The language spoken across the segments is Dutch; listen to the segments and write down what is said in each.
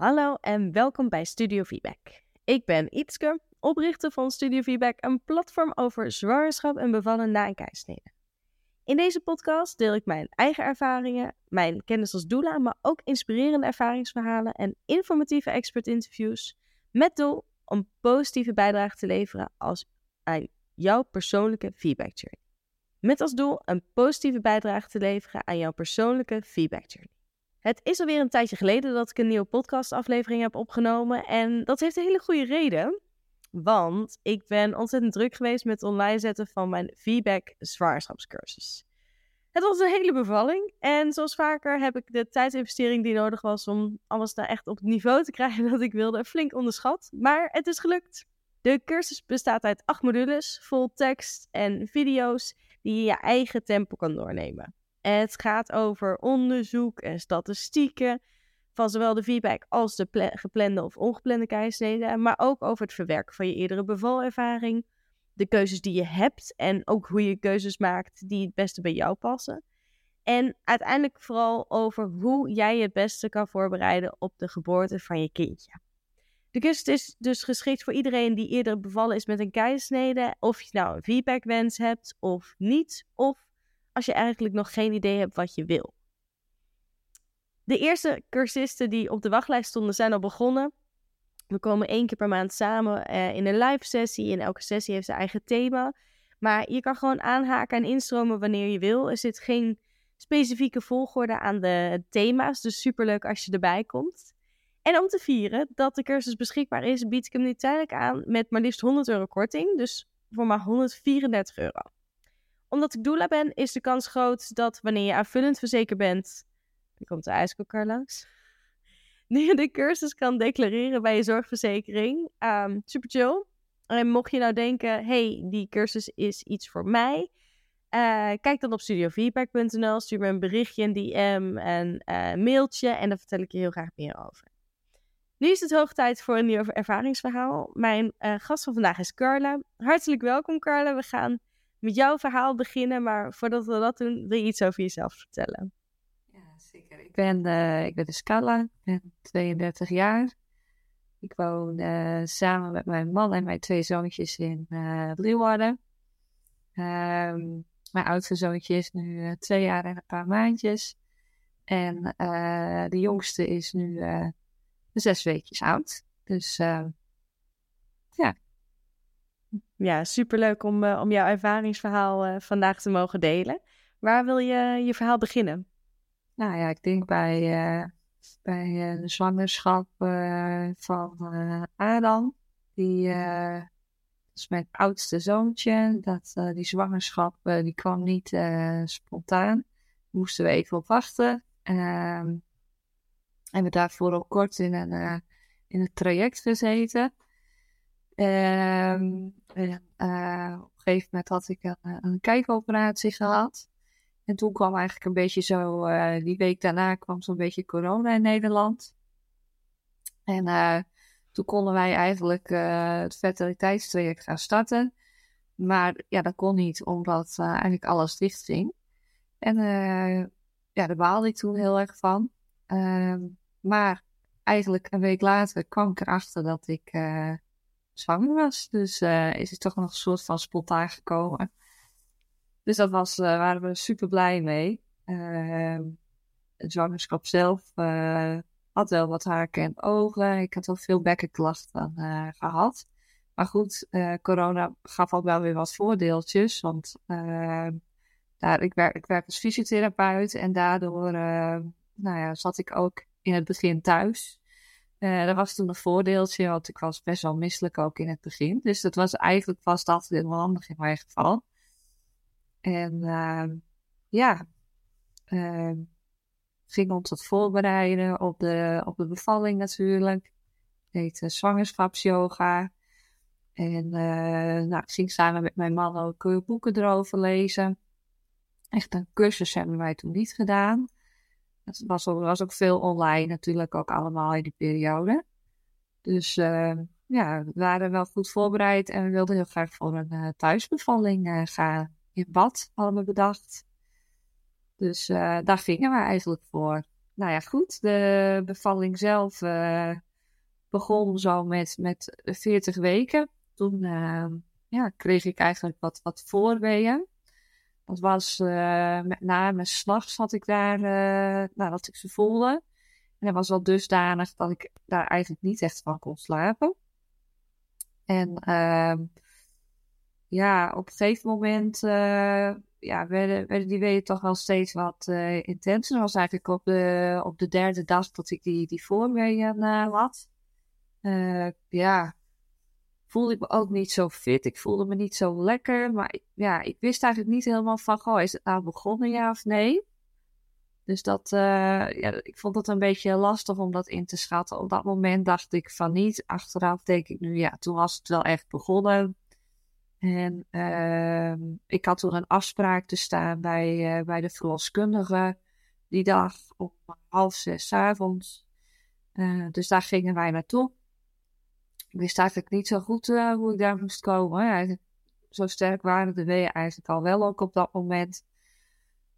Hallo en welkom bij Studio Feedback. Ik ben Ietske, oprichter van Studio Feedback, een platform over zwangerschap en bevallen na een keizersnede. In deze podcast deel ik mijn eigen ervaringen, mijn kennis als doula, maar ook inspirerende ervaringsverhalen en informatieve expert-interviews met doel om positieve bijdrage te leveren als aan jouw persoonlijke feedback journey. Met als doel een positieve bijdrage te leveren aan jouw persoonlijke feedback journey. Het is alweer een tijdje geleden dat ik een nieuwe podcastaflevering heb opgenomen. En dat heeft een hele goede reden. Want ik ben ontzettend druk geweest met online zetten van mijn feedback zwangerschapscursus. Het was een hele bevalling. En zoals vaker heb ik de tijdsinvestering die nodig was om alles daar echt op het niveau te krijgen dat ik wilde, flink onderschat. Maar het is gelukt. De cursus bestaat uit acht modules, vol tekst en video's die je je eigen tempo kan doornemen. Het gaat over onderzoek en statistieken van zowel de feedback als de geplande of ongeplande keizersnede, maar ook over het verwerken van je eerdere bevalervaring, de keuzes die je hebt en ook hoe je keuzes maakt die het beste bij jou passen. En uiteindelijk vooral over hoe jij je het beste kan voorbereiden op de geboorte van je kindje. De cursus is dus geschikt voor iedereen die eerder bevallen is met een keizersnede, of je nou een feedbackwens hebt of niet, of als je eigenlijk nog geen idee hebt wat je wil. De eerste cursisten die op de wachtlijst stonden zijn al begonnen. We komen één keer per maand samen uh, in een live sessie. En elke sessie heeft zijn eigen thema. Maar je kan gewoon aanhaken en instromen wanneer je wil. Er zit geen specifieke volgorde aan de thema's. Dus superleuk als je erbij komt. En om te vieren dat de cursus beschikbaar is, bied ik hem nu tijdelijk aan met maar liefst 100 euro korting. Dus voor maar 134 euro omdat ik doula ben, is de kans groot dat wanneer je aanvullend verzekerd bent, dan komt de ijskoker langs, je de cursus kan declareren bij je zorgverzekering. Um, super chill. En mocht je nou denken, hey, die cursus is iets voor mij, uh, kijk dan op studiofeedback.nl, stuur me een berichtje, een DM, een uh, mailtje en dan vertel ik je heel graag meer over. Nu is het hoog tijd voor een nieuw ervaringsverhaal. Mijn uh, gast van vandaag is Carla. Hartelijk welkom Carla. We gaan met jouw verhaal beginnen. Maar voordat we dat doen, wil je iets over jezelf vertellen? Ja, zeker. Ik ben, uh, ik ben de Scala, ben 32 jaar. Ik woon uh, samen met mijn man en mijn twee zoontjes in uh, mijn oudste zoontje is nu twee jaar en een paar maandjes. En de jongste is nu zes weekjes oud. Dus ja, ja, superleuk om, uh, om jouw ervaringsverhaal uh, vandaag te mogen delen. Waar wil je je verhaal beginnen? Nou ja, ik denk bij, uh, bij de zwangerschap van Adam. Die is mijn oudste zoontje. Dat, die zwangerschap die kwam niet spontaan. Moesten we even op wachten. Ehm, en we daarvoor ook kort in een, in het traject gezeten. Um, en, uh, op een gegeven moment had ik een, eh, een kijkoperatie gehad. En toen kwam eigenlijk een beetje zo, uh, die week daarna kwam zo'n beetje corona in Nederland. En uh, toen konden wij eigenlijk het fertiliteitstraject gaan starten. Maar ja, dat kon niet, omdat eigenlijk alles dicht ging. En ja, daar baalde ik toen heel erg van. Ehm, maar eigenlijk een week later kwam ik erachter dat ik zwanger was. Dus uh, is het toch nog een soort van spontaan gekomen. Dus dat was, uh, waren we super blij mee. Uh, het zwangerschap zelf eh, had wel wat haken en ogen. Ik had wel veel bekkenklachten gehad. Maar goed, corona gaf al wel weer wat voordeeltjes. Want daar, ik, werk, ik werk als fysiotherapeut en daardoor nou ja, zat ik ook in het begin thuis. Uh, dat was toen een voordeeltje, want ik was best wel misselijk ook in het begin. Dus dat was eigenlijk vast altijd heel handig in mijn geval. En uh, ja, uh, ging ons het voorbereiden op de, op de bevalling natuurlijk. Deed uh, zwangerschapsyoga. En nou, ik ging samen met mijn man ook boeken erover lezen. Echt een cursus hebben wij toen niet gedaan. Het was, was ook veel online natuurlijk, ook allemaal in die periode. Dus uh, ja, we waren wel goed voorbereid en we wilden heel graag voor een uh, thuisbevalling uh, gaan. In bad hadden we bedacht. Dus daar gingen we eigenlijk voor. nou ja, goed. De bevalling zelf begon zo met, met 40 weken. Toen ja, kreeg ik eigenlijk wat, wat voorweeën. Dat was met name s'nachts had ik daar, nou, dat ik ze voelde. En dat was wel dusdanig dat ik daar eigenlijk niet echt van kon slapen. En ehm, ja, op een gegeven moment uh, ja, werden, werden die weeën toch wel steeds wat uh, intenser. Dat was eigenlijk op de, op de derde dag dat ik die, die uh, had. ja, voelde ik me ook niet zo fit. Ik voelde me niet zo lekker. Maar ja, ik wist eigenlijk niet helemaal van, goh, is het nou begonnen, ja of nee? Dus dat, uh, ja, ik vond het een beetje lastig om dat in te schatten. Op dat moment dacht ik van niet. Achteraf denk ik nu, ja, toen was het wel echt begonnen. En uh, ik had toen een afspraak te staan bij, uh, bij de verloskundige die dag om half zes avonds. Uh, dus daar gingen wij naartoe. Ik wist eigenlijk niet zo goed hoe ik daar moest komen. Zo sterk waren de weeën eigenlijk al wel ook op dat moment.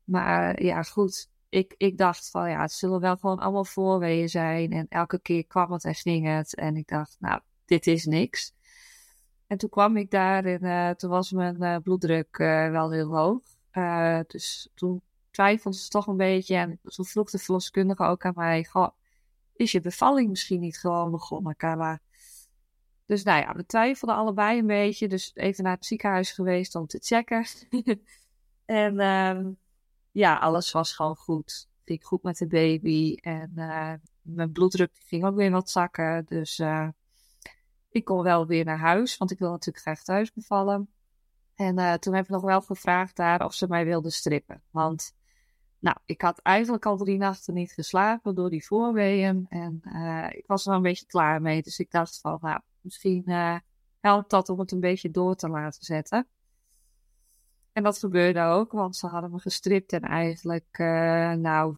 Maar ja, goed ik, ik dacht van ja, het zullen wel gewoon allemaal voorweeën zijn. En elke keer kwam het en ging het. En ik dacht, nou, dit is niks. En toen kwam ik daar en uh, toen was mijn bloeddruk wel heel hoog. dus toen twijfelde ze toch een beetje. En toen vroeg de verloskundige ook aan mij: Goh, is je bevalling misschien niet gewoon begonnen, Carla? Dus nou ja, we twijfelden allebei een beetje. Dus even naar het ziekenhuis geweest om te checken. en ehm, ja, alles was gewoon goed. Ik ging goed met de baby en uh, mijn bloeddruk ging ook weer wat zakken. Dus uh, ik kon wel weer naar huis, want ik wil natuurlijk graag thuis bevallen. En uh, toen heb ik nog wel gevraagd daar of ze mij wilden strippen. Want nou, ik had eigenlijk al drie nachten niet geslapen door die voorweeën. En ik was er wel een beetje klaar mee. Dus ik dacht van, nou, misschien helpt dat om het een beetje door te laten zetten. En dat gebeurde ook, want ze hadden me gestript en eigenlijk, uh, nou,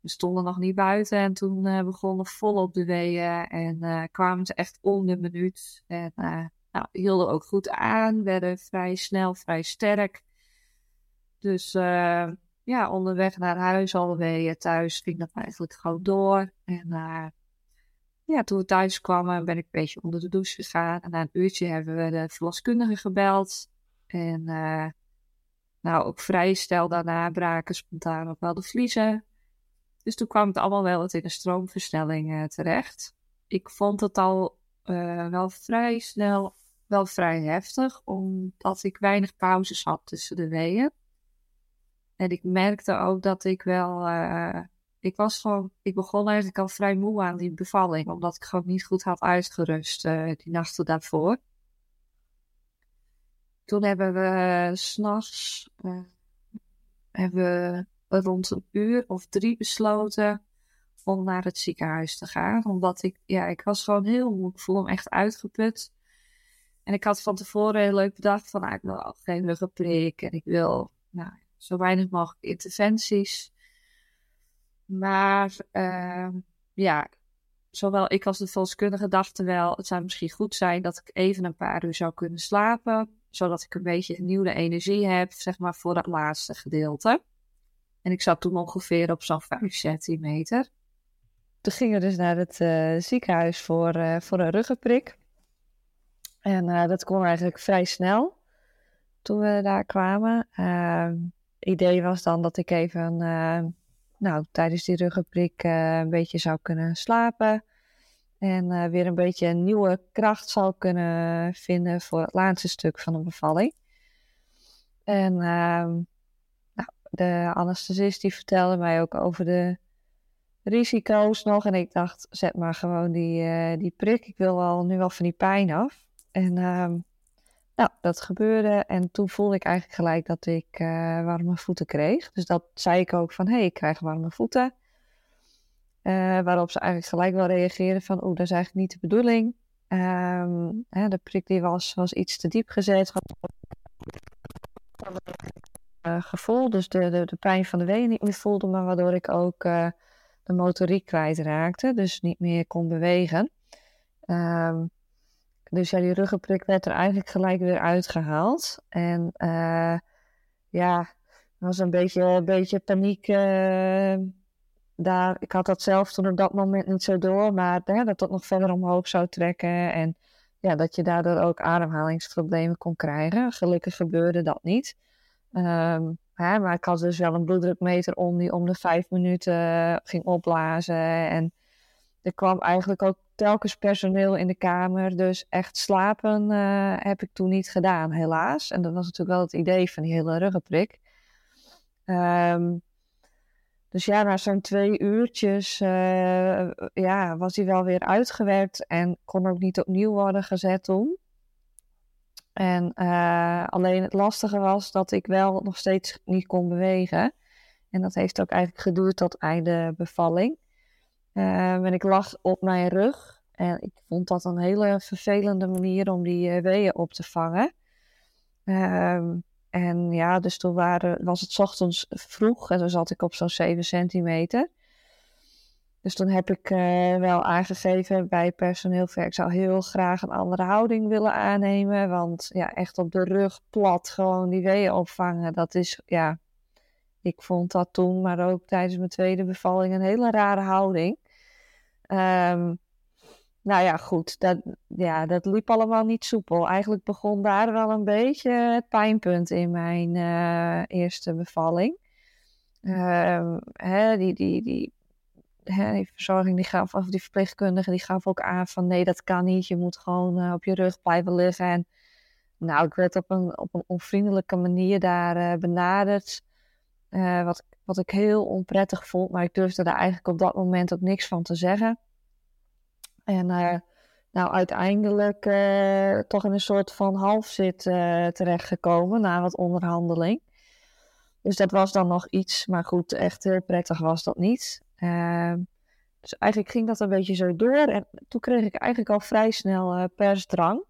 we stonden nog niet buiten en toen uh, begonnen volop de weeën en uh, kwamen ze echt om de minuut. En nou, hielden ook goed aan, werden vrij snel, vrij sterk. Dus ja, onderweg naar huis alweer thuis ging dat eigenlijk gewoon door. En ja, toen we thuis kwamen ben ik een beetje onder de douche gegaan. En na een uurtje hebben we de verloskundige gebeld. En nou, ook vrij snel daarna braken spontaan ook wel de vliezen. Dus toen kwam het allemaal wel wat in een stroomversnelling uh, terecht. Ik vond het al uh, wel vrij snel, wel vrij heftig, omdat ik weinig pauzes had tussen de weeën. En ik merkte ook dat ik wel, ik was gewoon, ik begon eigenlijk al vrij moe aan die bevalling, omdat ik gewoon niet goed had uitgerust die nachten daarvoor. Toen hebben we s'nachts uh, hebben we rond een uur of drie besloten om naar het ziekenhuis te gaan. Omdat ik, ja, ik was gewoon heel moe. Ik voel me echt uitgeput. En ik had van tevoren heel leuk bedacht van, nou, ik wil geen ruggenprik en ik wil nou, zo weinig mogelijk interventies. Maar uh, ja, zowel ik als de volkskundige dachten wel, het zou misschien goed zijn dat ik even een paar uur zou kunnen slapen zodat ik een beetje nieuwe energie heb, zeg maar, voor dat laatste gedeelte. En ik zat toen ongeveer op zo'n 5 centimeter. Toen gingen we dus naar het uh, ziekenhuis voor, uh, voor een ruggenprik. En uh, dat kon eigenlijk vrij snel toen we daar kwamen. het ehm, idee was dan dat ik even nou, tijdens die ruggenprik een beetje zou kunnen slapen. En uh, weer een beetje een nieuwe kracht zal kunnen vinden voor het laatste stuk van de bevalling. En uh, nou, de anesthesist die vertelde mij ook over de risico's nog. En ik dacht, zet maar gewoon die, uh, die prik. Ik wil al, nu wel van die pijn af. En uh, nou, dat gebeurde. En toen voelde ik eigenlijk gelijk dat ik uh, warme voeten kreeg. Dus dat zei ik ook van, hé, hey, ik krijg warme voeten. Uh, waarop ze eigenlijk gelijk wel reageerden van, oeh, dat is eigenlijk niet de bedoeling. Um, hè, de prik die was, was iets te diep gezet. Uh, gevoel, dus de, de, de pijn van de weeën niet meer voelde, maar waardoor ik ook de motoriek kwijtraakte, dus niet meer kon bewegen. Um, dus ja, die ruggenprik werd er eigenlijk gelijk weer uitgehaald. En ja, er was een beetje, een beetje paniek daar, ik had dat zelf toen op dat moment niet zo door, maar dat dat nog verder omhoog zou trekken. En ja, dat je daardoor ook ademhalingsproblemen kon krijgen. Gelukkig gebeurde dat niet. Ehm, hè, maar ik had dus wel een bloeddrukmeter om die om de vijf minuten ging opblazen. En er kwam eigenlijk ook telkens personeel in de kamer. Dus echt slapen uh, heb ik toen niet gedaan, helaas. En dat was natuurlijk wel het idee van die hele ruggenprik. Um, dus ja, na zo'n twee uurtjes uh, ja, was hij wel weer uitgewerkt en kon ook niet opnieuw worden gezet toen. En uh, alleen het lastige was dat ik wel nog steeds niet kon bewegen. En dat heeft ook eigenlijk geduurd tot einde bevalling. Uh, en ik lag op mijn rug. En ik vond dat een hele vervelende manier om die weeën op te vangen. Uh, en ja, dus toen waren, was het ochtends vroeg en toen zat ik op zo'n 7 centimeter. Dus toen heb ik uh, wel aangegeven bij personeel, ik zou heel graag een andere houding willen aannemen. Want ja, echt op de rug plat gewoon die weeën opvangen, dat is, ja, ik vond dat toen, maar ook tijdens mijn tweede bevalling, een hele rare houding. Um, nou ja, goed, dat, ja, dat liep allemaal niet soepel. Eigenlijk begon daar wel een beetje het pijnpunt in mijn uh, eerste bevalling. Uh, hè, die, die, die, verzorging die gaf, die verpleegkundige, die gaf ook aan van nee, dat kan niet. Je moet gewoon uh, op je rug blijven liggen. En nou, ik werd op een, op een onvriendelijke manier daar uh, benaderd. Wat, wat ik heel onprettig vond, maar ik durfde daar eigenlijk op dat moment ook niks van te zeggen. En uh, nou, uiteindelijk uh, toch in een soort van halfzit terechtgekomen na wat onderhandeling. Dus dat was dan nog iets, maar goed, echt prettig was dat niet. Ehm, dus eigenlijk ging dat een beetje zo door. En toen kreeg ik eigenlijk al vrij snel persdrang.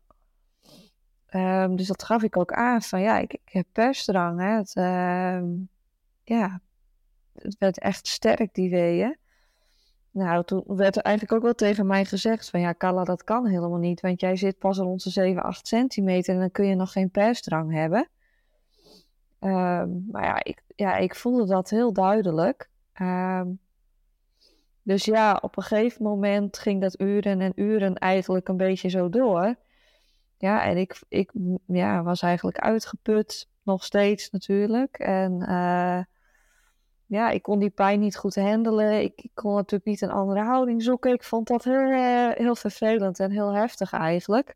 Um, dus dat gaf ik ook aan van ja, ik, ik heb persdrang. Hè. Het, ehm, ja, het werd echt sterk die weeën. Nou, toen werd er eigenlijk ook wel tegen mij gezegd van ja, Carla, dat kan helemaal niet. Want jij zit pas rond de 7, 8 centimeter en dan kun je nog geen persdrang hebben. Um, maar ja ik, ja, ik voelde dat heel duidelijk. Um, dus ja, op een gegeven moment ging dat uren en uren eigenlijk een beetje zo door. Ja, en ik, ik ja, was eigenlijk uitgeput, nog steeds natuurlijk. En uh, ja, ik kon die pijn niet goed handelen. Ik, kon natuurlijk niet een andere houding zoeken. Ik vond dat heel, uh, heel vervelend en heel heftig eigenlijk.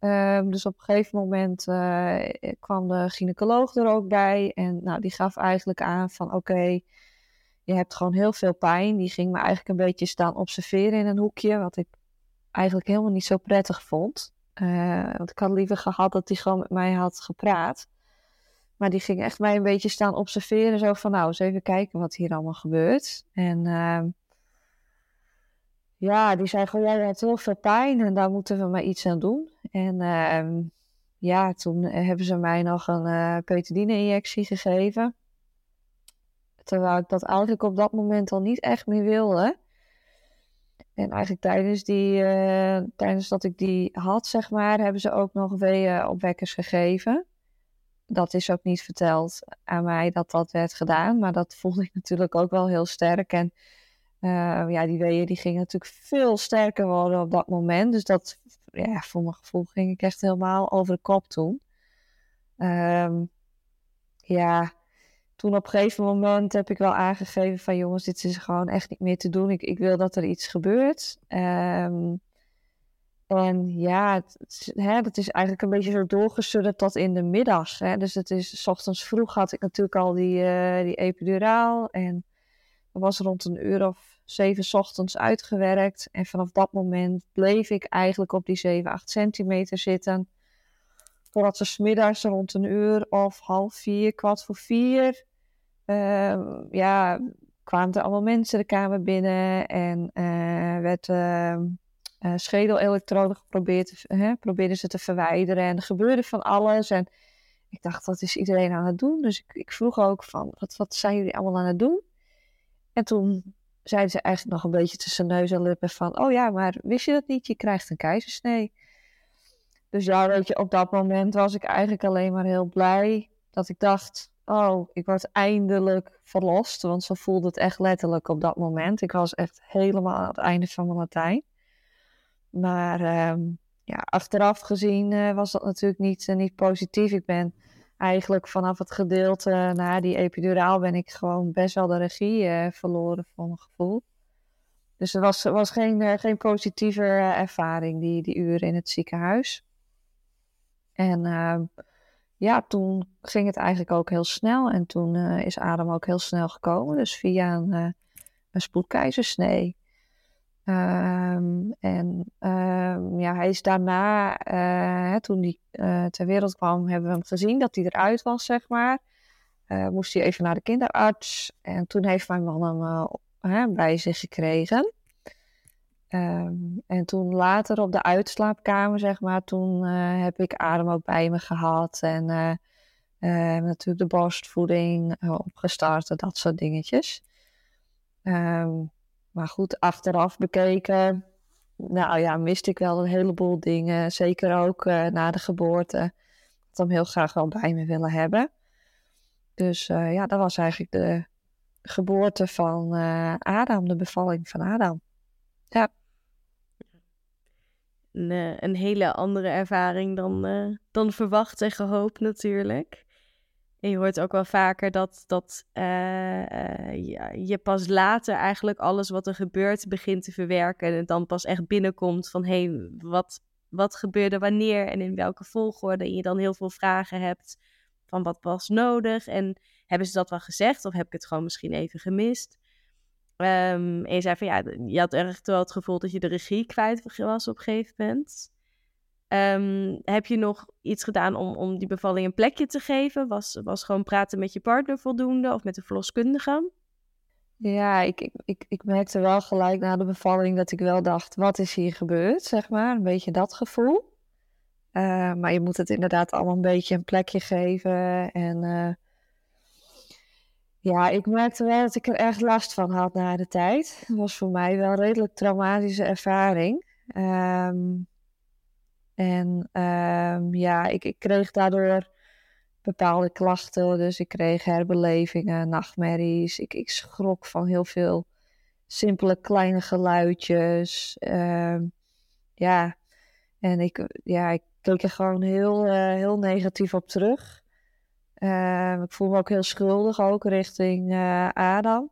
Um, dus op een gegeven moment uh, kwam de gynaecoloog er ook bij. En nou, die gaf eigenlijk aan van oké, je hebt gewoon heel veel pijn. Die ging me eigenlijk een beetje staan observeren in een hoekje. Wat ik eigenlijk helemaal niet zo prettig vond. Want ik had liever gehad dat hij gewoon met mij had gepraat. Maar die ging echt mij een beetje staan observeren. Zo van, nou, eens even kijken wat hier allemaal gebeurt. En uh, ja, die zei gewoon, jij hebt heel veel pijn en daar moeten we maar iets aan doen. En uh, ja, toen hebben ze mij nog een uh, petadine-injectie gegeven. Terwijl ik dat eigenlijk op dat moment al niet echt meer wilde. En eigenlijk tijdens, die, uh, tijdens dat ik die had, zeg maar, hebben ze ook nog weeënopwekkers gegeven dat is ook niet verteld aan mij dat dat werd gedaan. Maar dat voelde ik natuurlijk ook wel heel sterk. En uh, ja, die weeën die gingen natuurlijk veel sterker worden op dat moment. Dus dat, ja, voor mijn gevoel ging ik echt helemaal over de kop toen. Um, ja, toen op een gegeven moment heb ik wel aangegeven van jongens, dit is gewoon echt niet meer te doen. Ik, ik wil dat er iets gebeurt. Um, en ja, het, hè, dat is eigenlijk een beetje zo doorgesudderd tot in de middag. Hè. Dus het is, s ochtends vroeg had ik natuurlijk al die, uh, die epiduraal. En dat was rond een uur of zeven s ochtends uitgewerkt. En vanaf dat moment bleef ik eigenlijk op die 7, 8 centimeter zitten. Totdat ze smiddags rond een uur of half vier, kwart voor vier... Uh, ja, kwamen er allemaal mensen de kamer binnen en uh, werd uh, uh, schedelelektroden geprobeerd, hè, probeerden ze te verwijderen. En er gebeurde van alles. En ik dacht, wat is iedereen aan het doen? Dus ik, ik vroeg ook van, wat, wat zijn jullie allemaal aan het doen? En toen zeiden ze eigenlijk nog een beetje tussen neus en lippen van, oh ja, maar wist je dat niet? Je krijgt een keizersnee. Dus ja, weet je, op dat moment was ik eigenlijk alleen maar heel blij dat ik dacht, oh, ik word eindelijk verlost. Want zo voelde het echt letterlijk op dat moment. Ik was echt helemaal aan het einde van mijn Latijn. Maar ehm, ja, achteraf gezien uh, was dat natuurlijk niet, uh, niet positief. Ik ben eigenlijk vanaf het gedeelte na die epiduraal ben ik gewoon best wel de regie uh, verloren voor mijn gevoel. Dus er was, was geen, geen positieve ervaring, die, die uren in het ziekenhuis. En ehm, ja, toen ging het eigenlijk ook heel snel. En toen is Adam ook heel snel gekomen. Dus via een, een spoedkeizersnee. Um, en um, ja, hij is daarna, uh, toen hij uh, ter wereld kwam, hebben we hem gezien dat hij eruit was, zeg maar. Uh, moest hij even naar de kinderarts. En toen heeft mijn man hem bij zich gekregen. Um, en toen later op de uitslaapkamer, zeg maar, toen heb ik Adem ook bij me gehad. En natuurlijk de borstvoeding opgestart en dat soort dingetjes. Maar goed, achteraf bekeken, nou ja, miste ik wel een heleboel dingen. Zeker ook uh, na de geboorte. Ik hem heel graag wel bij me willen hebben. Dus uh, ja, dat was eigenlijk de geboorte van uh, Adam, de bevalling van Adam. Ja. Een, een hele andere ervaring dan, dan verwacht en gehoopt natuurlijk. Je hoort ook wel vaker dat, dat uh, ja, je pas later eigenlijk alles wat er gebeurt begint te verwerken. En dan pas echt binnenkomt van hé, hey, wat, wat gebeurde wanneer en in welke volgorde. En je dan heel veel vragen hebt van wat was nodig. En hebben ze dat wel gezegd of heb ik het gewoon misschien even gemist? Um, en je zei van ja, je had echt wel het gevoel dat je de regie kwijt was op een gegeven moment. Um, heb je nog iets gedaan om, om die bevalling een plekje te geven? Was, was gewoon praten met je partner voldoende of met de verloskundige? Ja, ik, ik, ik, ik merkte wel gelijk na de bevalling dat ik wel dacht: wat is hier gebeurd? Zeg maar, een beetje dat gevoel. Uh, maar je moet het inderdaad allemaal een beetje een plekje geven. En uh, ja, ik merkte wel dat ik er echt last van had na de tijd. Het was voor mij wel een redelijk traumatische ervaring. Um, en um, ja, ik, ik, kreeg daardoor bepaalde klachten. Dus ik kreeg herbelevingen, nachtmerries. Ik, ik schrok van heel veel simpele kleine geluidjes. Um, ja, en ik, ja, ik keek er gewoon heel, uh, heel negatief op terug. Uh, ik voel me ook heel schuldig, ook richting uh, Adam.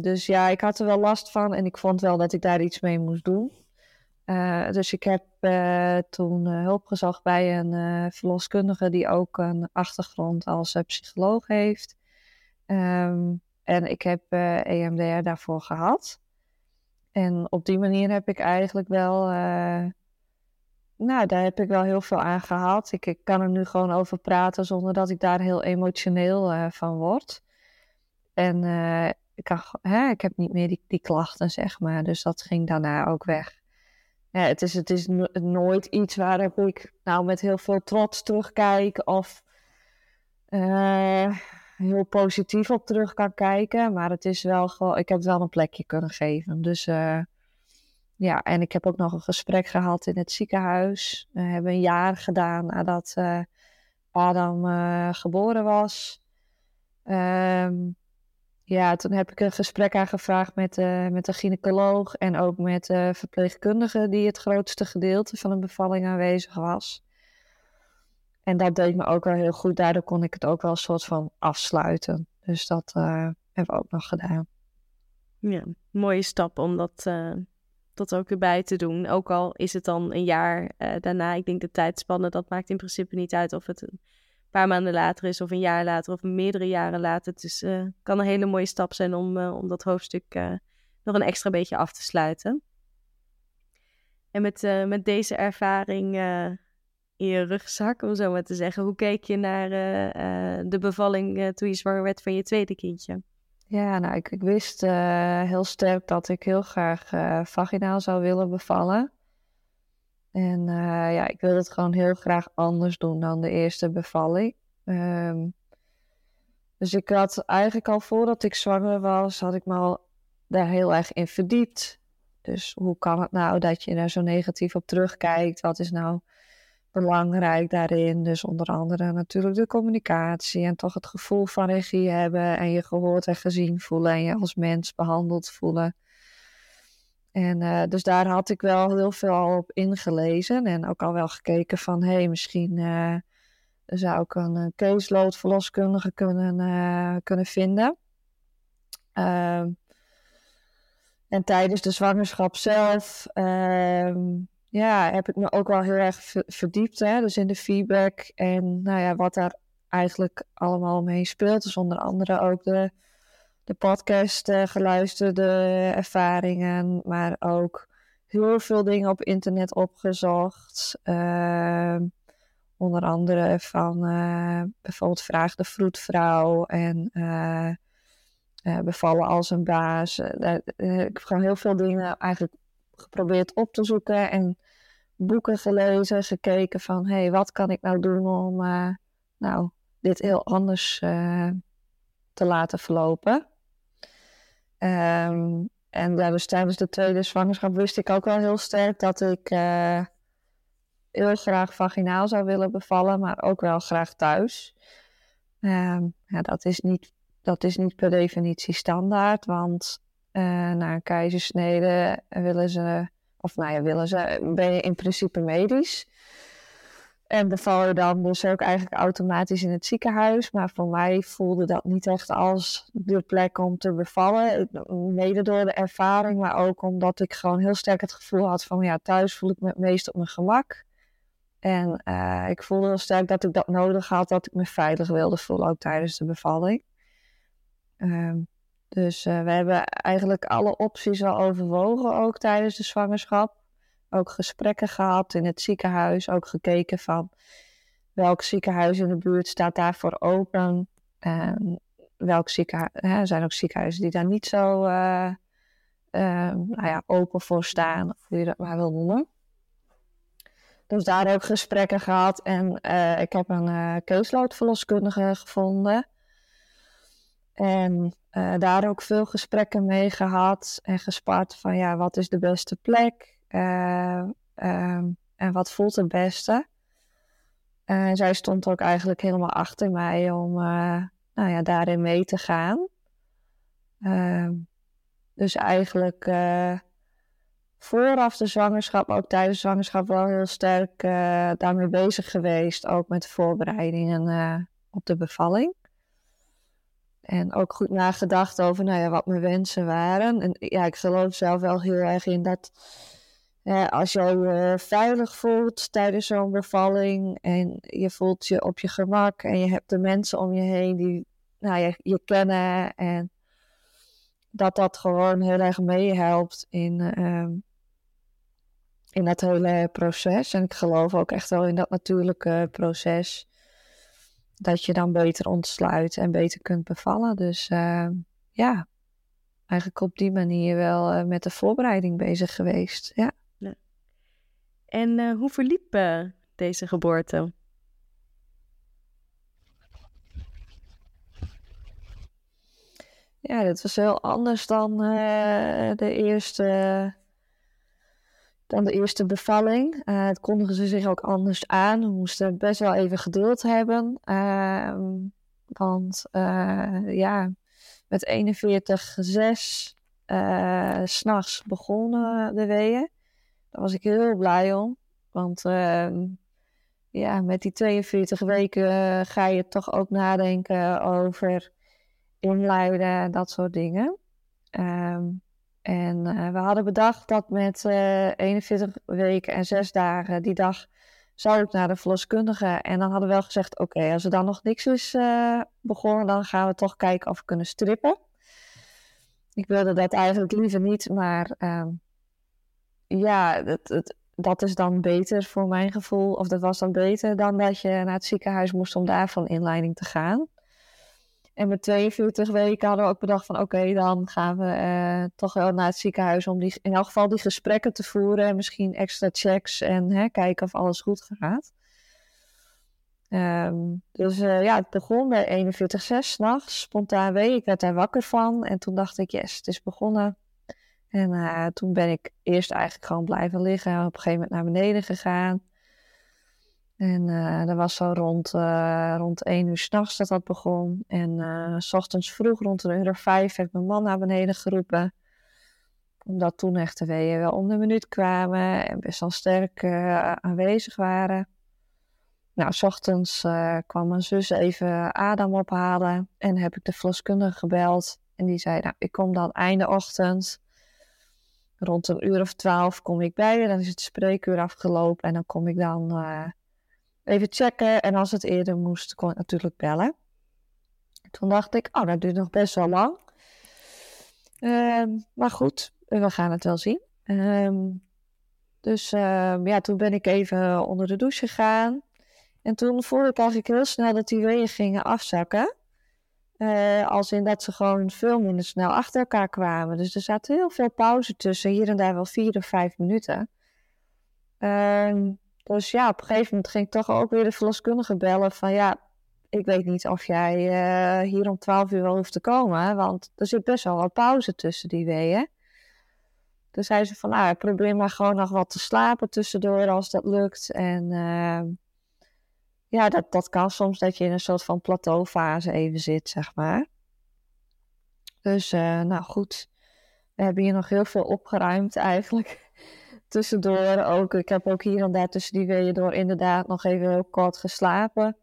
Dus ja, ik had er wel last van en ik vond wel dat ik daar iets mee moest doen. Uh, dus ik heb uh, toen uh, hulp gezocht bij een verloskundige die ook een achtergrond als psycholoog heeft. Um, en ik heb EMDR daarvoor gehad. En op die manier heb ik eigenlijk wel, nou, daar heb ik wel heel veel aan gehad. Ik, kan er nu gewoon over praten zonder dat ik daar heel emotioneel van word. En ik, kan, hè, ik heb niet meer die klachten, zeg maar. Dus dat ging daarna ook weg ja, het is, het is nooit iets waar ik nou met heel veel trots terugkijk of uh, heel positief op terug kan kijken. Maar het is wel gewoon, ik heb wel een plekje kunnen geven. Dus uh, ja, en ik heb ook nog een gesprek gehad in het ziekenhuis. We hebben een jaar gedaan nadat uh, Adam geboren was. Um, ja, toen heb ik een gesprek aangevraagd met, uh, met de gynaecoloog en ook met de verpleegkundige die het grootste gedeelte van een bevalling aanwezig was. En dat deed me ook wel heel goed. Daardoor kon ik het ook wel een soort van afsluiten. Dus dat uh, hebben we ook nog gedaan. Ja, mooie stap om dat, uh, dat ook erbij te doen. Ook al is het dan een jaar daarna. Ik denk de tijdspannen, dat maakt in principe niet uit of het een paar maanden later is, of een jaar later, of meerdere jaren later. Het is, uh, kan een hele mooie stap zijn om, uh, om dat hoofdstuk uh, nog een extra beetje af te sluiten. En met, met deze ervaring in je rugzak, om zo maar te zeggen, hoe keek je naar de bevalling toen je zwanger werd van je tweede kindje? Ja, nou, ik, ik wist heel sterk dat ik heel graag vaginaal zou willen bevallen. En uh, ja, ik wil het gewoon heel graag anders doen dan de eerste bevalling. Um, dus ik had eigenlijk al voordat ik zwanger was, had ik me al daar heel erg in verdiept. Dus hoe kan het nou dat je daar zo negatief op terugkijkt? Wat is nou belangrijk daarin. Dus onder andere natuurlijk de communicatie en toch het gevoel van regie hebben en je gehoord en gezien voelen en je als mens behandeld voelen. En uh, dus daar had ik wel heel veel op ingelezen en ook al wel gekeken van hé, hey, misschien uh, zou ik een, een caseload verloskundige kunnen, kunnen vinden. Ehm, en tijdens de zwangerschap zelf ehm, ja, heb ik me ook wel heel erg verdiept. Hè? Dus in de feedback en nou ja, wat daar eigenlijk allemaal mee speelt. Dus onder andere ook de, de podcast uh, geluisterde ervaringen, maar ook heel veel dingen op internet opgezocht. Uh, onder andere van uh, bijvoorbeeld Vraag de Vroedvrouw en uh, Bevallen als een baas. ik heb gewoon heel veel dingen eigenlijk geprobeerd op te zoeken en boeken gelezen, gekeken van hé, hey, wat kan ik nou doen om nou, dit heel anders te laten verlopen. Um, en ja, dus tijdens de tweede zwangerschap wist ik ook wel heel sterk dat ik uh, heel graag vaginaal zou willen bevallen, maar ook wel graag thuis. Um, ja, dat, is niet, dat is niet per definitie standaard, want na een keizersnede willen ze of nou ja, willen ze, ben je in principe medisch. En beval dan dus ook eigenlijk automatisch in het ziekenhuis. Maar voor mij voelde dat niet echt als de plek om te bevallen. Mede door de ervaring, maar ook omdat ik gewoon heel sterk het gevoel had van ja, thuis voel ik me het meest op mijn gemak. En uh, ik voelde heel sterk dat ik dat nodig had, dat ik me veilig wilde voelen, ook tijdens de bevalling. Um, dus uh, we hebben eigenlijk alle opties al overwogen, ook tijdens de zwangerschap. Ook gesprekken gehad in het ziekenhuis, ook gekeken van welk ziekenhuis in de buurt staat daarvoor open. En welk ziekenhuis, er zijn ook ziekenhuizen die daar niet zo uh, uh, nou ja, open voor staan, of hoe je dat maar wil noemen. Dus daar ook gesprekken gehad en ik heb een uh, gevonden. En daar ook veel gesprekken mee gehad en gespart van ja, wat is de beste plek uh, um, en wat voelt het beste. En zij stond ook eigenlijk helemaal achter mij om uh, nou ja, daarin mee te gaan. Ehm, dus eigenlijk vooraf de zwangerschap, ook tijdens de zwangerschap wel heel sterk daarmee bezig geweest. Ook met voorbereidingen op de bevalling. En ook goed nagedacht over nou ja, wat mijn wensen waren. En ja, ik geloof zelf wel heel erg in dat als je je veilig voelt tijdens zo'n bevalling en je voelt je op je gemak en je hebt de mensen om je heen die nou, je, je kennen en dat dat gewoon heel erg meehelpt in, uh, in het hele proces. En ik geloof ook echt wel in dat natuurlijke proces dat je dan beter ontsluit en beter kunt bevallen. Dus uh, ja, eigenlijk op die manier wel uh, met de voorbereiding bezig geweest. Ja. En uh, hoe verliep deze geboorte? Ja, dat was heel anders dan de eerste dan de eerste bevalling. Het kondigen ze zich ook anders aan. We moesten best wel even geduld hebben. Uh, want ja, met 41,6 uh, s'nachts begonnen de weeën. Daar was ik heel blij om. Want ehm, ja, met die 42 weken ga je toch ook nadenken over inluiden, dat soort dingen. Um, en uh, we hadden bedacht dat met uh, eh, 41 weken en 6 dagen die dag zou ik naar de verloskundige. En dan hadden we wel gezegd: oké, als er dan nog niks is begonnen, dan gaan we toch kijken of we kunnen strippen. Ik wilde dat eigenlijk liever niet, maar ehm, ja, dat, dat is dan beter voor mijn gevoel. Of dat was dan beter dan dat je naar het ziekenhuis moest om daar van inleiding te gaan. En met 42 weken hadden we ook bedacht van oké, dan gaan we uh, toch wel naar het ziekenhuis om die, in elk geval die gesprekken te voeren. En misschien extra checks en hè, kijken of alles goed gaat. Um, dus uh, ja, het begon bij 41,6 s'nachts, spontaan wee. Ik werd daar wakker van en toen dacht ik, yes, het is begonnen. En uh, toen ben ik eerst eigenlijk gewoon blijven liggen en op een gegeven moment naar beneden gegaan. En uh, dat was zo rond, uh, rond 1 uur s'nachts dat dat begon. En s ochtends vroeg, rond een uur vijf, heb ik mijn man naar beneden geroepen. Omdat toen echt de weeën wel om de minuut kwamen en best wel sterk aanwezig waren. Nou, s ochtends kwam mijn zus even Adam ophalen en heb ik de verloskundige gebeld. En die zei, nou, ik kom dan einde ochtend. Rond een uur of twaalf kom ik bij je, dan is het spreekuur afgelopen en dan kom ik dan even checken. En als het eerder moest, kon ik natuurlijk bellen. Toen dacht ik, oh, dat duurt nog best wel lang. Ehm, maar goed, we gaan het wel zien. Ehm, dus ehm, ja, toen ben ik even onder de douche gegaan. En toen voelde ik eigenlijk heel snel dat die weeën gingen afzakken. Uh, als in dat ze gewoon veel minder snel achter elkaar kwamen. Dus er zaten heel veel pauze tussen, hier en daar wel vier of vijf minuten. Dus ja, op een gegeven moment ging ik toch ook weer de verloskundige bellen van ja, ik weet niet of jij uh, hier om 12 uur wel hoeft te komen, want er zit best wel wat pauze tussen die weeën. Dus zei ze van, nou, probeer maar gewoon nog wat te slapen tussendoor als dat lukt. En uh, ja, dat, dat kan soms dat je in een soort van plateaufase even zit, zeg maar. Dus uh, nou goed, we hebben hier nog heel veel opgeruimd eigenlijk tussendoor ook. Ik heb ook hier en daar tussen die weeën door inderdaad nog even heel kort geslapen.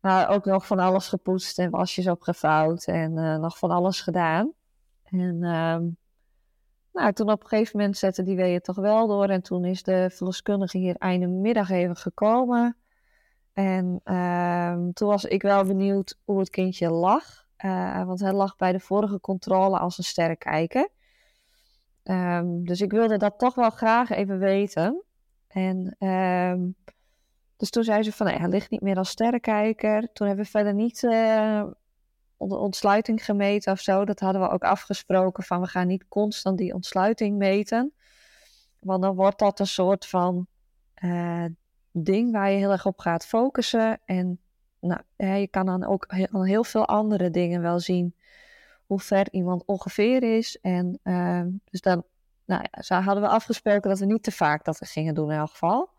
Maar ook nog van alles gepoetst en wasjes opgevouwd en uh, nog van alles gedaan. En uh, nou, toen op een gegeven moment zetten die weeën toch wel door. En toen is de verloskundige hier einde middag even gekomen. En uh, toen was ik wel benieuwd hoe het kindje lag. Uh, want hij lag bij de vorige controle als een sterrenkijker. Um, dus ik wilde dat toch wel graag even weten. En um, dus toen zei ze van, nee, hij ligt niet meer als sterrenkijker. Toen hebben we verder niet de ontsluiting gemeten of zo. Dat hadden we ook afgesproken van, we gaan niet constant die ontsluiting meten. Want dan wordt dat een soort van uh, ding waar je heel erg op gaat focussen. En nou, je kan dan ook heel, heel veel andere dingen wel zien hoe ver iemand ongeveer is. En uh, dus dan nou ja, zo hadden we afgesproken dat we niet te vaak dat we gingen doen in elk geval.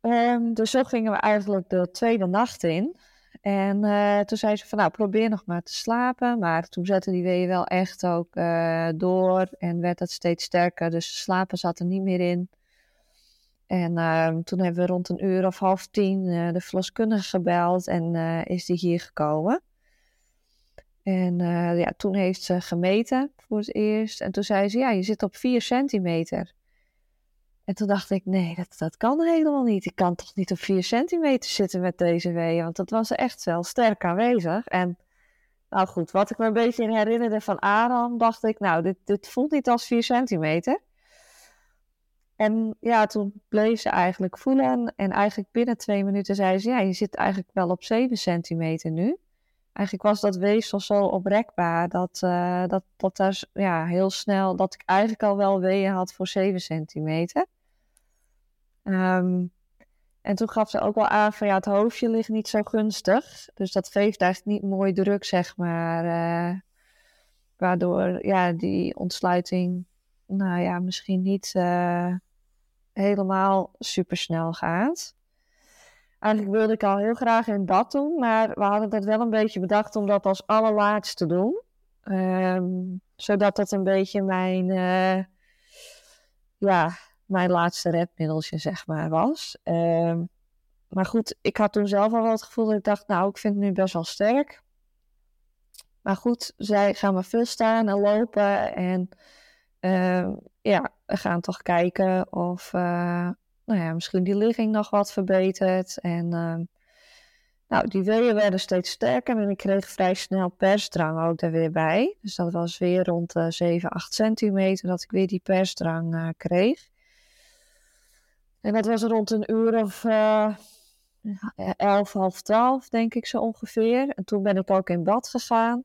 Um, dus zo gingen we eigenlijk de tweede nacht in. En uh, toen zei ze van nou probeer nog maar te slapen. Maar toen zette die weeën wel echt ook uh, door en werd het steeds sterker. Dus slapen zat er niet meer in. En uh, toen hebben we rond een uur of half tien uh, de verloskundige gebeld en is die hier gekomen. En uh, ja, toen heeft ze gemeten voor het eerst. En toen zei ze, ja, je zit op 4 centimeter. En toen dacht ik, nee, dat, dat kan helemaal niet. Ik kan toch niet op 4 centimeter zitten met deze weeën. Want dat was echt wel sterk aanwezig. En nou goed, wat ik me een beetje herinnerde van Adam, dacht ik, nou, dit, dit voelt niet als 4 centimeter. En ja, toen bleef ze eigenlijk voelen. En eigenlijk binnen twee minuten zei ze, ja, je zit eigenlijk wel op 7 centimeter nu eigenlijk was dat weefsel zo oprekbaar dat, uh, dat, dat daar ja, heel snel, dat ik eigenlijk al wel weeën had voor 7 centimeter. Um, en toen gaf ze ook wel aan van ja, het hoofdje ligt niet zo gunstig. Dus dat geeft eigenlijk niet mooi druk, zeg maar. Uh, waardoor ja, die ontsluiting, nou ja, misschien niet uh, helemaal super snel gaat. Eigenlijk wilde ik al heel graag in dat doen, maar we hadden het wel een beetje bedacht om dat als allerlaatste te doen. Um, zodat dat een beetje mijn, uh, ja, mijn laatste redmiddeltje, zeg maar, was. Um, maar goed, ik had toen zelf al wel het gevoel dat ik dacht, nou, ik vind het nu best wel sterk. Maar goed, zij gaan maar veel staan en lopen en uh, ja, we gaan toch kijken of, uh, nou ja, misschien die ligging nog wat verbeterd. En uh, nou, die weeën werden steeds sterker en ik kreeg vrij snel persdrang ook er weer bij. Dus dat was weer rond uh, 7, 8 centimeter dat ik weer die persdrang uh, kreeg. En dat was rond een uur of uh, 11, half 12 denk ik zo ongeveer. En toen ben ik ook in bad gegaan.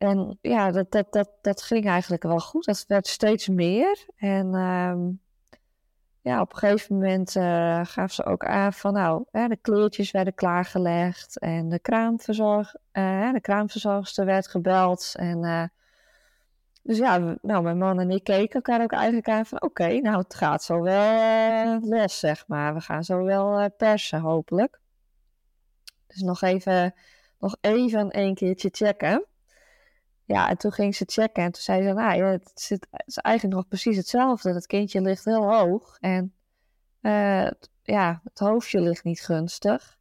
En ja, dat, dat, dat, dat ging eigenlijk wel goed. Dat werd steeds meer. En ehm, ja, op een gegeven moment uh, gaf ze ook aan van nou, hè, de kleertjes werden klaargelegd en de, kraamverzorg, uh, de kraamverzorgster werd gebeld. En uh, dus ja, nou, mijn man en ik keken elkaar ook eigenlijk aan van oké, nou het gaat zo wel los, zeg maar. We gaan zo wel persen, hopelijk. Dus nog even, nog even een keertje checken. Ja, en toen ging ze checken en toen zei ze, nou het, zit, is eigenlijk nog precies hetzelfde. Het kindje ligt heel hoog en uh, ja, het hoofdje ligt niet gunstig.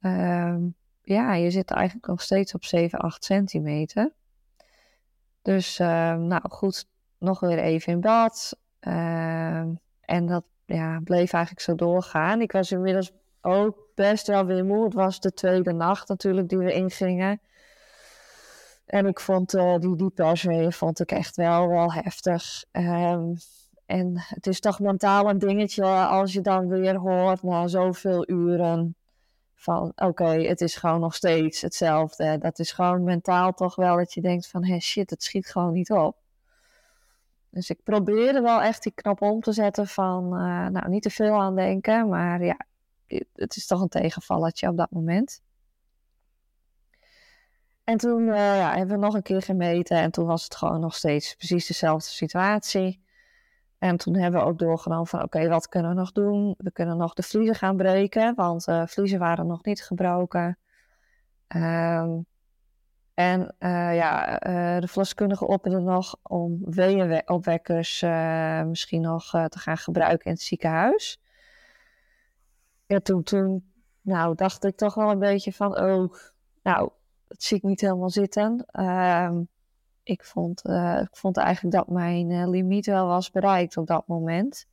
Uh, ja, je zit eigenlijk nog steeds op 7, 8 centimeter. Dus uh, nou goed, nog weer even in bad. Ehm, en dat ja, bleef eigenlijk zo doorgaan. Ik was inmiddels ook best wel weer moe. Het was de tweede nacht natuurlijk die we ingingen. En ik vond uh, die diepersweeën vond ik echt wel, wel heftig. Um, en het is toch mentaal een dingetje als je dan weer hoort na zoveel uren van oké, het is gewoon nog steeds hetzelfde. Dat is gewoon mentaal toch wel dat je denkt van hey, shit, het schiet gewoon niet op. Dus ik probeerde wel echt die knop om te zetten van uh, nou niet te veel aan denken, maar ja, het is toch een tegenvalletje op dat moment. En toen uh, ja, hebben we nog een keer gemeten en toen was het gewoon nog steeds precies dezelfde situatie. En toen hebben we ook doorgenomen van oké, wat kunnen we nog doen? We kunnen nog de vliezen gaan breken, want uh, vliezen waren nog niet gebroken. Um, en uh, ja, de verloskundige opperde nog om weeënopwekkers misschien nog te gaan gebruiken in het ziekenhuis. Ja, toen, toen nou, dacht ik toch wel een beetje van, oh, nou, dat zie ik niet helemaal zitten. Uh, ik, vond, uh, ik vond eigenlijk dat mijn uh, limiet wel was bereikt op dat moment.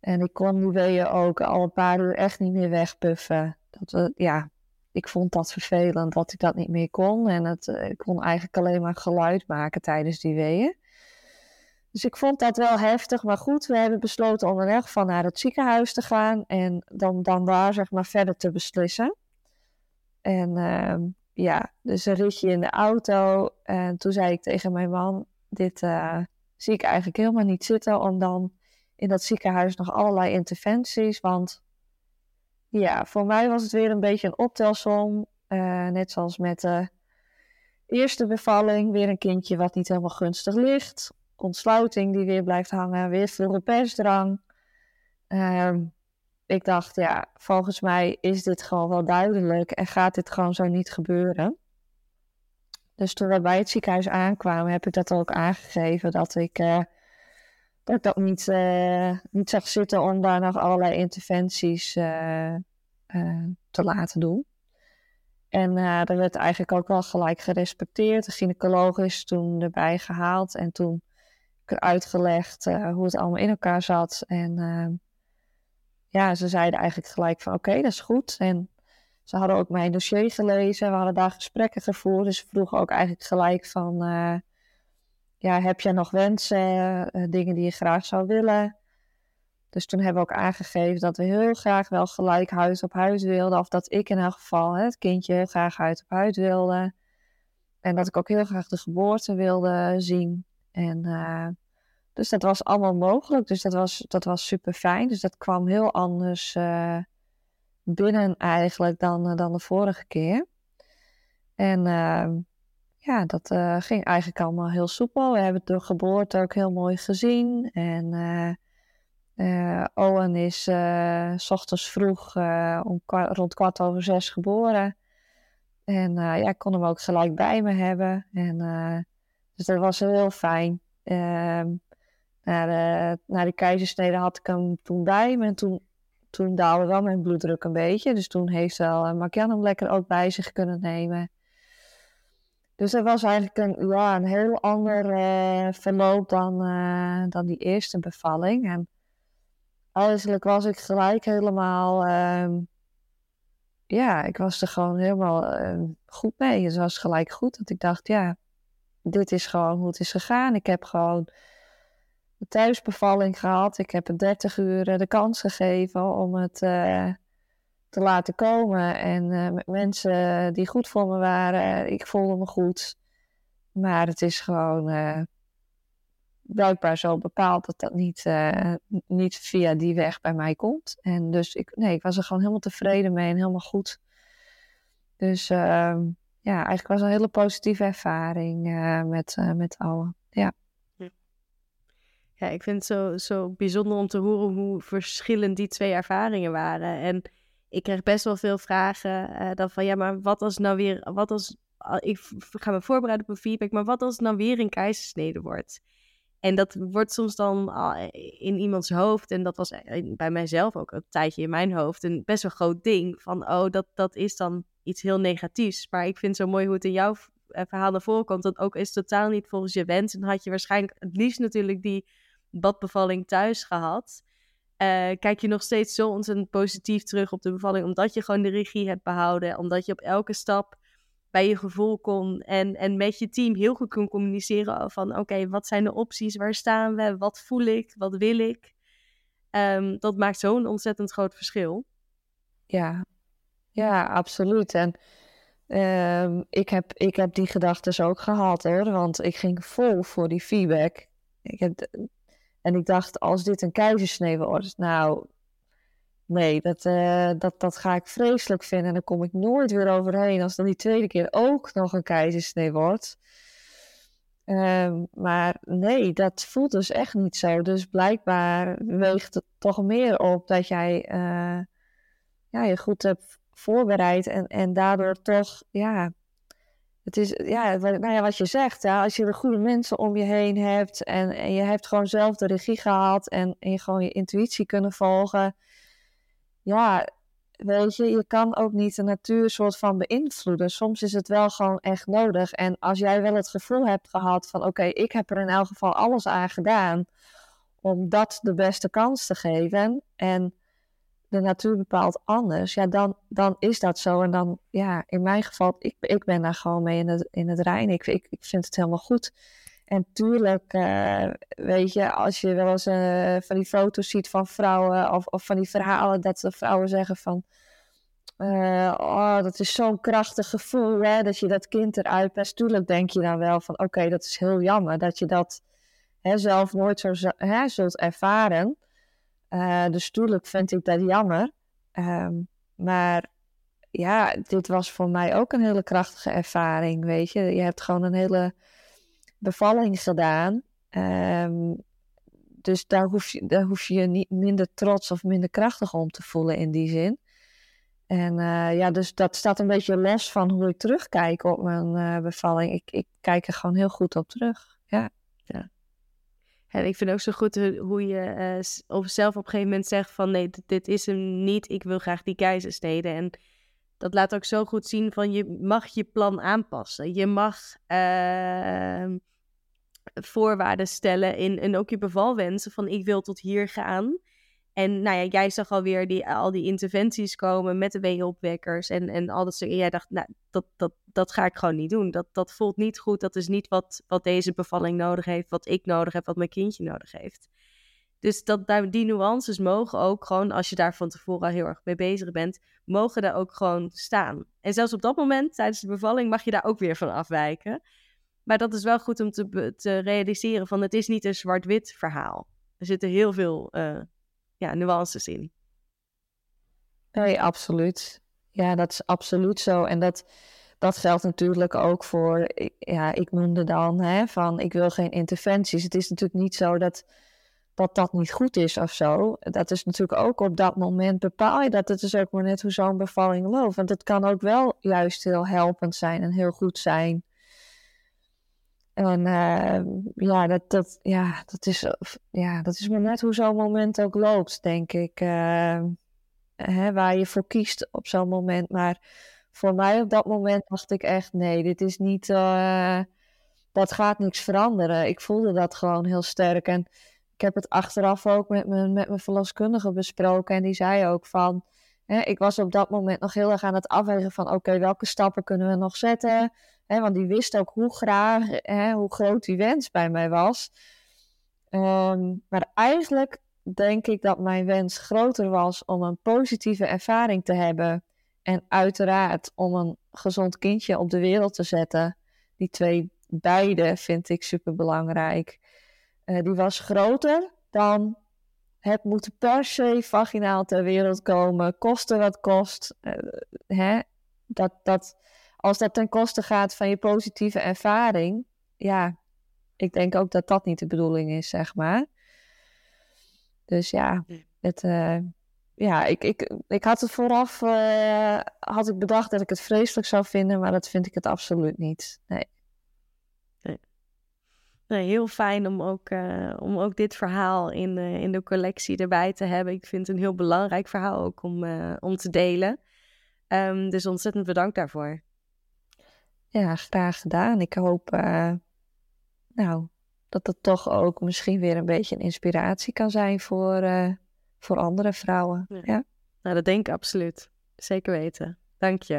En ik kon die weeën ook al een paar uur echt niet meer wegpuffen. Dat, we, ja, ik vond dat vervelend dat ik dat niet meer kon. En het, ik kon eigenlijk alleen maar geluid maken tijdens die weeën. Dus ik vond dat wel heftig. Maar goed, we hebben besloten om in van naar het ziekenhuis te gaan. En dan, dan daar zeg maar verder te beslissen. En uh, ja, dus een ritje in de auto. En toen zei ik tegen mijn man: Dit uh, zie ik eigenlijk helemaal niet zitten. Om dan in dat ziekenhuis nog allerlei interventies. Want ja, voor mij was het weer een beetje een optelsom. Uh, net zoals met de eerste bevalling. Weer een kindje wat niet helemaal gunstig ligt. Ontsluiting die weer blijft hangen. Weer veel persdrang. Uh, ik dacht, ja, volgens mij is dit gewoon wel duidelijk en gaat dit gewoon zo niet gebeuren. Dus toen we bij het ziekenhuis aankwamen, heb ik dat ook aangegeven dat ik, uh, dat, dat niet, uh, niet zag zitten om daar nog allerlei interventies uh, te laten doen. En dat werd eigenlijk ook wel gelijk gerespecteerd. De gynaecoloog is toen erbij gehaald en toen heb ik uitgelegd hoe het allemaal in elkaar zat. En ja, ze zeiden eigenlijk gelijk van oké, dat is goed. En ze hadden ook mijn dossier gelezen. We hadden daar gesprekken gevoerd. Dus ze vroegen ook eigenlijk gelijk van... Uh, ja, heb jij nog wensen? Uh, dingen die je graag zou willen? Dus toen hebben we ook aangegeven dat we heel graag wel gelijk huis op huis wilden. Of dat ik in elk geval hè, het kindje heel graag huis op huis wilde. En dat ik ook heel graag de geboorte wilde zien. En uh, dus dat was allemaal mogelijk. Dus dat was, dat was super fijn. Dus dat kwam heel anders uh, binnen eigenlijk dan, uh, dan de vorige keer. En uh, ja, dat ging eigenlijk allemaal heel soepel. We hebben de geboorte ook heel mooi gezien. En Owen is s ochtends vroeg om rond kwart over zes geboren. En ja, ik kon hem ook gelijk bij me hebben. En, dus dat was heel fijn. Ehm, na de, na de keizersnede had ik hem toen bij me. En toen, toen daalde wel mijn bloeddruk een beetje. Dus toen heeft wel uh, Markian hem lekker ook bij zich kunnen nemen. Dus dat was eigenlijk een, ja, een heel ander uh, verloop dan, dan die eerste bevalling. En eigenlijk was ik gelijk helemaal... Uh, ja, ik was er gewoon helemaal ehm, goed mee. Het was gelijk goed dat ik dacht, ja, dit is gewoon hoe het is gegaan. Ik heb gewoon thuisbevalling gehad. Ik heb een 30 uur de kans gegeven om het uh, te laten komen. En uh, met mensen die goed voor me waren. Ik voelde me goed. Maar het is gewoon blijkbaar zo bepaald dat dat niet, niet via die weg bij mij komt. En dus ik, nee, ik was er gewoon helemaal tevreden mee en helemaal goed. Dus ehm, ja, eigenlijk was een hele positieve ervaring met, met allen. Ja. Ja, ik vind het zo, zo bijzonder om te horen hoe verschillend die twee ervaringen waren. En ik kreeg best wel veel vragen uh, dan van, ja, maar wat als nou weer, wat als, ik ga me voorbereiden op een feedback, maar wat als nou weer een keizersnede wordt? En dat wordt soms dan in iemands hoofd, en dat was bij mijzelf ook een tijdje in mijn hoofd, een best wel groot ding. Van, oh, dat, dat is dan iets heel negatiefs. Maar ik vind zo mooi hoe het in jouw eh, verhaal naar voren komt. Dat ook is totaal niet volgens je wens. En had je waarschijnlijk het liefst natuurlijk die badbevalling thuis gehad. Uh, kijk je nog steeds zo ontzettend positief terug op de bevalling. Omdat je gewoon de regie hebt behouden. Omdat je op elke stap bij je gevoel kon. En, en met je team heel goed kon communiceren van oké, wat zijn de opties? Waar staan we? Wat voel ik? Wat wil ik? Um, dat maakt zo'n ontzettend groot verschil. Ja, ja, absoluut. En uh, ik, heb, ik heb die gedachten ook gehad hoor. Want ik ging vol voor die feedback. Ik heb, en ik dacht, als dit een keizersnee wordt, nou, nee, dat, uh, dat, dat ga ik vreselijk vinden. En dan kom ik nooit weer overheen als dan die tweede keer ook nog een keizersnee wordt. Uh, maar nee, dat voelt dus echt niet zo. Dus blijkbaar weegt het toch meer op dat jij uh, ja, je goed hebt voorbereid en, en daardoor toch, ja, het is, ja, nou ja, wat je zegt, ja, als je de goede mensen om je heen hebt en, en je hebt gewoon zelf de regie gehad en, en je gewoon je intuïtie kunnen volgen, ja, weet je, je kan ook niet de natuur soort van beïnvloeden. Soms is het wel gewoon echt nodig. En als jij wel het gevoel hebt gehad van, oké, ik heb er in elk geval alles aan gedaan om dat de beste kans te geven en de natuur bepaalt anders, ja, dan, dan is dat zo. En dan, ja, in mijn geval, ik, ik ben daar gewoon mee in het, in het rein. Ik, ik, vind het helemaal goed. En tuurlijk, uh, weet je, als je wel eens uh, van die foto's ziet van vrouwen of, of van die verhalen dat de vrouwen zeggen van, uh, oh, dat is zo'n krachtig gevoel, hè, dat je dat kind eruit pest. Tuurlijk denk je dan wel van, oké, dat is heel jammer dat je dat hè, zelf nooit zo hè, zult ervaren. Uh, dus tuurlijk vind ik dat jammer. Um, maar ja, dit was voor mij ook een hele krachtige ervaring, weet je. Je hebt gewoon een hele bevalling gedaan. Um, dus daar hoef, je, daar hoef je niet minder trots of minder krachtig om te voelen in die zin. En uh, ja, dus dat staat een beetje los van hoe ik terugkijk op mijn uh, bevalling. Ik, ik kijk er gewoon heel goed op terug. Ja. ja. En ik vind ook zo goed hoe je uh, zelf op een gegeven moment zegt van nee, dit, is hem niet. Ik wil graag die keizersnede. En dat laat ook zo goed zien van je mag je plan aanpassen. Je mag uh, voorwaarden stellen in, en ook je bevalwensen van ik wil tot hier gaan. En nou ja, jij zag alweer die, al die interventies komen met de weeopwekkers en, en al dat soort. En jij dacht, nou, dat, dat, dat ga ik gewoon niet doen. Dat, dat voelt niet goed. Dat is niet wat, wat deze bevalling nodig heeft, wat ik nodig heb, wat mijn kindje nodig heeft. Dus dat, die nuances mogen ook gewoon, als je daar van tevoren al heel erg mee bezig bent, mogen daar ook gewoon staan. En zelfs op dat moment, tijdens de bevalling, mag je daar ook weer van afwijken. Maar dat is wel goed om te, te realiseren van het is niet een zwart-wit verhaal. Er zitten heel veel uh, ja, nuances in. Nee, absoluut. Ja, dat is absoluut zo. En dat, dat geldt natuurlijk ook voor, ja, ik noemde dan hè, van ik wil geen interventies. Het is natuurlijk niet zo dat, dat dat niet goed is of zo. Dat is natuurlijk ook op dat moment bepaal je dat. Het is ook maar net hoe zo'n bevalling loopt. Want het kan ook wel juist heel helpend zijn en heel goed zijn. En uh, ja, dat, dat, ja, dat, is, ja, dat is maar net hoe zo'n moment ook loopt, denk ik. Uh, hè, waar je voor kiest op zo'n moment. Maar voor mij op dat moment dacht ik echt, nee, dit is niet, uh, dat gaat niks veranderen. Ik voelde dat gewoon heel sterk. En ik heb het achteraf ook met mijn, met mijn verloskundige besproken. En die zei ook van, ik was op dat moment nog heel erg aan het afwegen van, oké, welke stappen kunnen we nog zetten? Want die wist ook hoe graag, hoe groot die wens bij mij was. Um, maar eigenlijk denk ik dat mijn wens groter was om een positieve ervaring te hebben. En uiteraard om een gezond kindje op de wereld te zetten. Die twee beide vind ik super belangrijk. Uh, die was groter dan het moet per se vaginaal ter wereld komen, koste wat kost. Uh, hè? Dat, dat, als dat ten koste gaat van je positieve ervaring, ja, ik denk ook dat dat niet de bedoeling is, zeg maar. Dus ja, het, uh, ja ik, ik, ik had het vooraf uh, had ik bedacht dat ik het vreselijk zou vinden, maar dat vind ik het absoluut niet. Nee. Heel fijn om ook, uh, om ook dit verhaal in, in de collectie erbij te hebben. Ik vind het een heel belangrijk verhaal ook om, om te delen. Um, dus ontzettend bedankt daarvoor. Ja, graag gedaan. Ik hoop nou, dat het toch ook misschien weer een beetje een inspiratie kan zijn voor, voor andere vrouwen. Ja. Nou, dat denk ik absoluut. Zeker weten. Dank je.